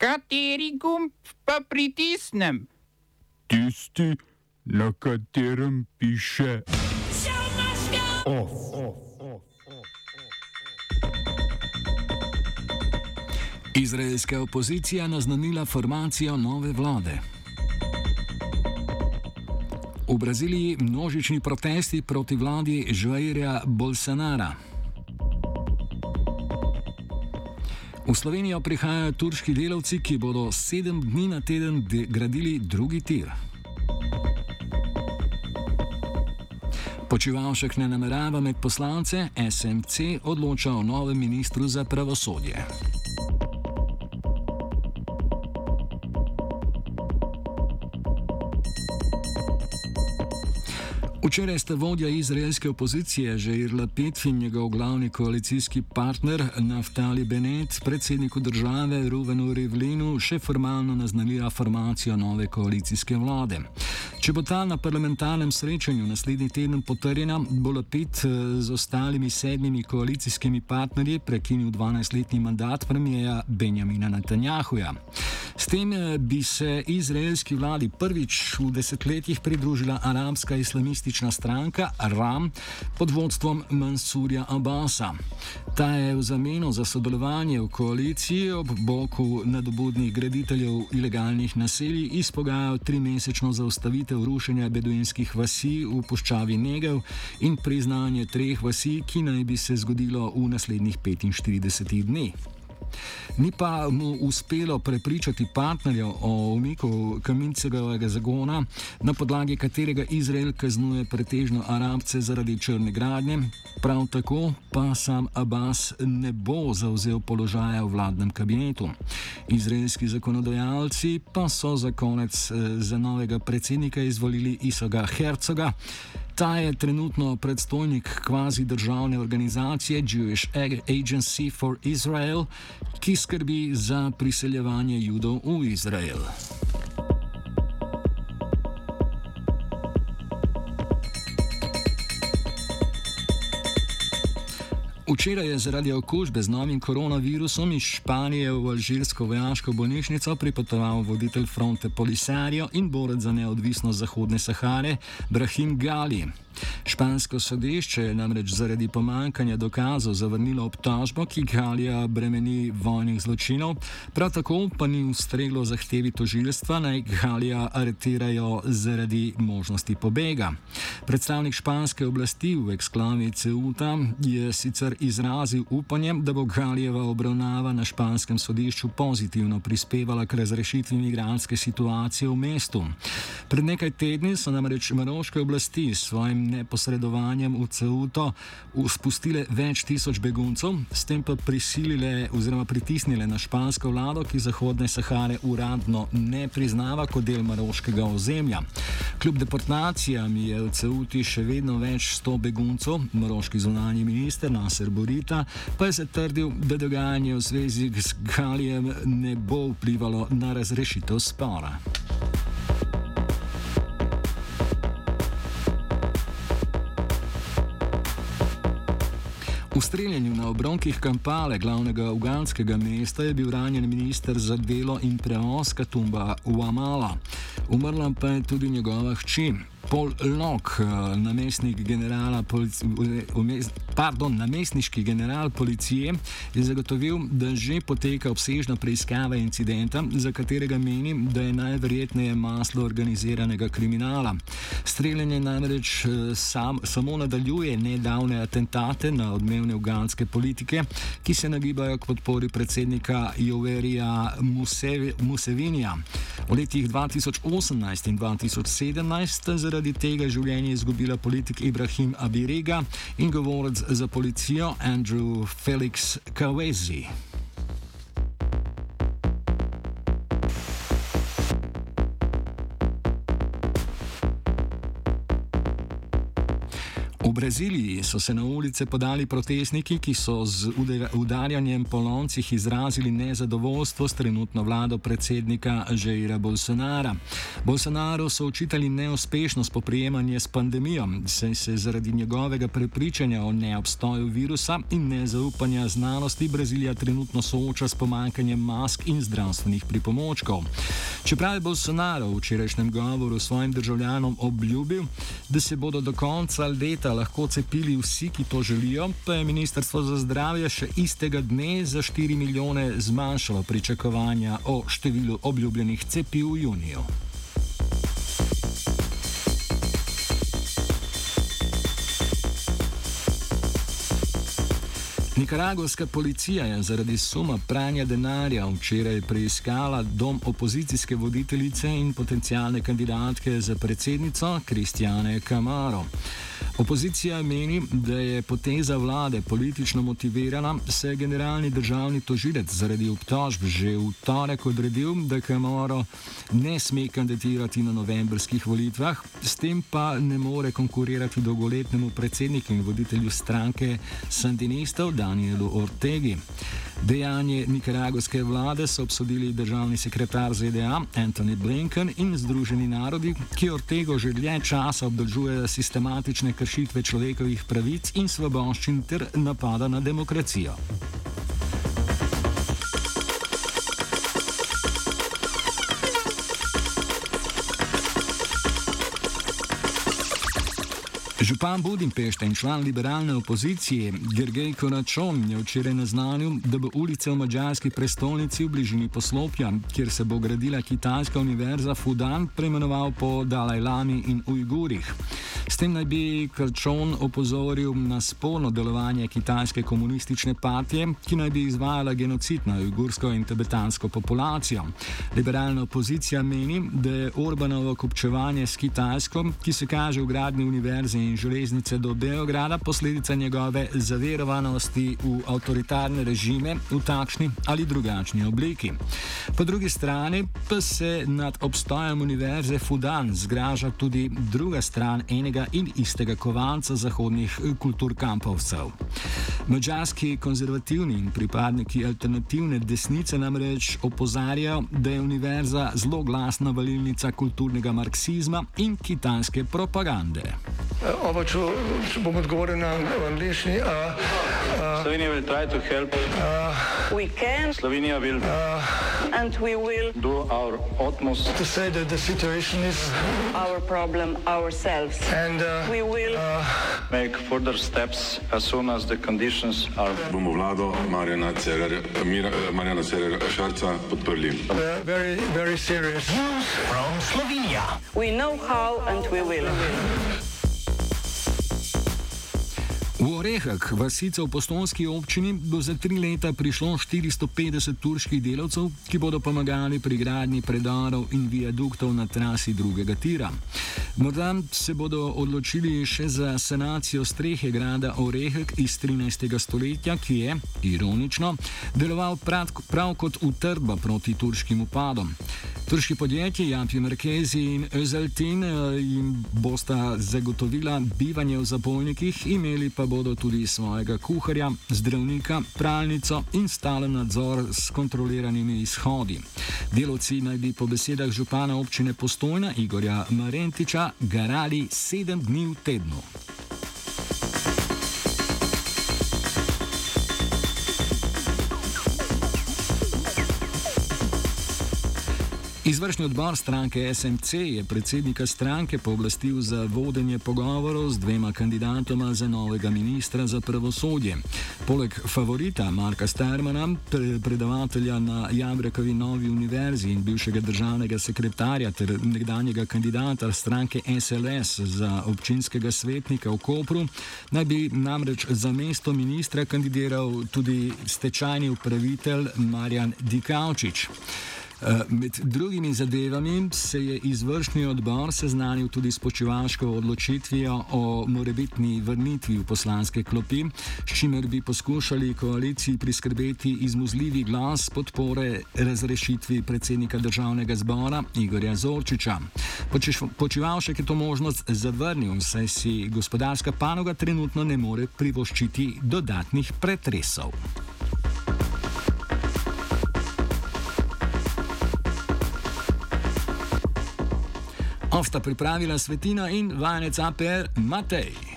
Kateri gumb pa pritisnem? Tisti, na katerem piše OF. Izraelska opozicija naznanila formacijo nove vlade. V Braziliji množični protesti proti vladi Žvairja Bolsonara. V Slovenijo prihajajo turški delavci, ki bodo sedem dni na teden gradili drugi tir. Počivalšek ne namerava med poslance, SMC odloča o novem ministru za pravosodje. Včeraj sta vodja izraelske opozicije Žeir Lapid in njegov glavni koalicijski partner Naftali Benet predsedniku države Ruvenu Rivlinu še formalno naznanila formacijo nove koalicijske vlade. Če bo ta na parlamentarnem srečanju naslednji teden potrjena, bo Lapid eh, z ostalimi sedmimi koalicijskimi partnerji prekinil 12-letni mandat premijeja Benjamina Netanjahuja. S tem eh, bi se izraelski vladi prvič v desetletjih pridružila arabska islamistična stranka Ram pod vodstvom Mansurja Abbasa. Ta je v zameno za sodelovanje v koaliciji ob boku nadobudnih graditeljev ilegalnih naselij izpogajal trimesečno zaustavitev rušenja beduinskih vasi v puščavi Negev in priznanje treh vasi, ki naj bi se zgodilo v naslednjih 45 dneh. Ni pa mu uspelo prepričati partnerjev o umiku kamincevega zagona, na podlagi katerega Izrael kaznuje pretežno arabce zaradi črne gradnje, prav tako pa sam Abbas ne bo zauzel položaja v vladnem kabinetu. Izraelski zakonodajalci pa so za konec eh, za novega predsednika izvolili Isoga Hercoga. Ta je trenutno predstojnik kvazi državne organizacije Jewish Agency for Israel, ki skrbi za priseljevanje judov v Izrael. Včeraj je zaradi okužbe z novim koronavirusom iz Španije v alžirsko vojaško bolnišnico pripotoval voditelj fronte Polisario in borec za neodvisnost Zahodne Sahare Brahim Gali. Špansko sodišče je namreč zaradi pomankanja dokazov zavrnilo obtožbo, ki Galija bremeni vojnih zločinov, prav tako pa ni ustreglo zahtevi tožilstva, naj Galija aretirajo zaradi možnosti pobega. Predstavnik španske oblasti v eksklavi Ceuta je sicer izrazil upanje, da bo Galijeva obravnava na španskem sodišču pozitivno prispevala k razrešitvi migranske situacije v mestu. Pred nekaj tedni so namreč maroške oblasti s svojim neposredovanjem v Ceuto spustile več tisoč beguncev, s tem pa prisilile oziroma pritisnile na špansko vlado, ki Zahodne Sahare uradno ne priznava kot del maroškega ozemlja. Kljub deportacijam je v Ceuti še vedno več sto beguncev, maroški zunanji minister Nasser Borita pa je zatrdil, da dogajanje v zvezi z Galijem ne bo vplivalo na razrešitev spora. V streljanju na obronkih Kampale, glavnega uganskega mesta, je bil ranjen minister za delo in prevoz Katumba Uamala. Umrla pa je tudi njegova hči. Paul Locke, eh, namestnik generala pardon, namestniški general policije, je zagotovil, da že poteka obsežna preiskava incidenta, za katerega menim, da je najverjetneje maslo organiziranega kriminala. Streljanje namreč eh, sam, samo nadaljuje nedavne atentate na odmevne uganske politike, ki se nagibajo k podpori predsednika Joverija Musevinija. V letih 2018 in 2017 zaradi tega življenje izgubila politik Ibrahim Abirega in govorec za policijo Andrew Felix Kawezi. Braziliji so se na ulice podali protestniki, ki so z udarjanjem po loncih izrazili nezadovoljstvo s trenutno vlado predsednika Žeira Bolsonara. Bolsonaru so očitali neuspešnost poprijemanja s pandemijo, saj se zaradi njegovega prepričanja o neobstoju virusa in nezaupanja znanosti Brazilija trenutno sooča s pomankanjem mask in zdravstvenih pripomočkov. Čeprav je Bolsonaro v včerajšnjem govoru svojim državljanom obljubil, da se bodo do konca leta lahko cepili vsi, ki to želijo, pa je Ministrstvo za zdravje še istega dne za 4 milijone zmanjšalo pričakovanja o številu obljubljenih cepiv v juniju. Nikaragovska policija je zaradi suma pranja denarja včeraj preiskala dom opozicijske voditeljice in potencijalne kandidatke za predsednico Kristjane Camaro. Opozicija meni, da je poteza vlade politično motivirana, se je generalni državni tožilec zaradi obtožb že v torek odredil, da Camaro ne sme kandidirati na novembrskih volitvah, s tem pa ne more konkurirati dolgoletnemu predsedniku in voditelju stranke Sandinistov Danielu Ortegi. Dejanje nikaragovske vlade so obsodili državni sekretar ZDA Anthony Blinken in Združeni narodi, ki Ortego že dlje časa obdržuje sistematične kršitve človekovih pravic in svoboščin ter napada na demokracijo. Župan Budimpešte in član liberalne opozicije Gergej Konačon je včeraj naznanil, da bo ulice v mađarski prestolnici v bližini poslopja, kjer se bo gradila kitajska univerza Fudan, preimenoval po Dalaj Lami in Ujgurih. S tem naj bi Krčon opozoril na sporno delovanje kitajske komunistične partije, ki naj bi izvajala genocid na ujgursko in tibetansko populacijo. Liberalna opozicija meni, da je Orbanovo kopčevanje s Kitajsko, ki se kaže v gradni univerze in železnice do Beograda, posledica njegove zaverovanosti v avtoritarne režime v takšni ali drugačni obliki. Po drugi strani pa se nad obstojem univerze Fudan zgraža tudi druga stran enega in istega kovanca zahodnih eh, kulturkampovcev. Mačarski konzervativni in pripadniki alternativne desnice namreč opozarjajo, da je univerza zelo glasna valilnica kulturnega marksizma in kitajske propagande. Oba, če, če bom odgovoril na angliški. Slovenija bo poskušala pomagati. Slovenija bo naredila naš utmost, da bo rekla, da je situacija naš problem, sami and uh, we will uh, make further steps as soon as the conditions are. Bomo vlado Marjana Cererja, Marjana Cererja Šarca podprli. Very, very serious. News from Slovenia. We know how and we will. V Orehah, vasica v postonski občini, bo za tri leta prišlo 450 turških delavcev, ki bodo pomagali pri gradnji predorov in viaduktov na trasi drugega tira. Morda se bodo odločili še za sanacijo strehe grada Orehek iz 13. stoletja, ki je, ironično, deloval prav, prav kot utrdba proti turškim upadom. Turški podjetji Japi Markezi in Özeltin eh, jim bosta zagotovila bivanje v zapolnikih, imeli pa bodo tudi svojega kuharja, zdravnika, pralnico in stalen nadzor s kontroliranimi izhodi. Delovci naj bi po besedah župana občine Postojna Igorja Marentiča garali sedem dni v tednu. Izvršni odbor stranke SMC je predsednika stranke pooblastil za vodenje pogovorov z dvema kandidatoma za novega ministra za pravosodje. Poleg favorita Marka Stermana, predavatelja na Jabrekovi novi univerzi in bivšega državnega sekretarja ter nekdanjega kandidata stranke SLS za občinskega svetnika v Kopru, naj bi namreč za mesto ministra kandidiral tudi stečajni upravitelj Marjan Dikaučič. Eh, med drugimi zadevami se je izvršni odbor seznanil tudi s počevalško odločitvijo o morebitni vrnitvi v poslanske klopi, s čimer bi poskušali koaliciji priskrbeti izmuzljivi glas podpore razrešitvi predsednika državnega zbora Igorja Zorčiča. Počevalšek je to možnost zavrnil, saj si gospodarska panoga trenutno ne more privoščiti dodatnih pretresov. Ovsta pripravila svetina in vajenec APR Matej.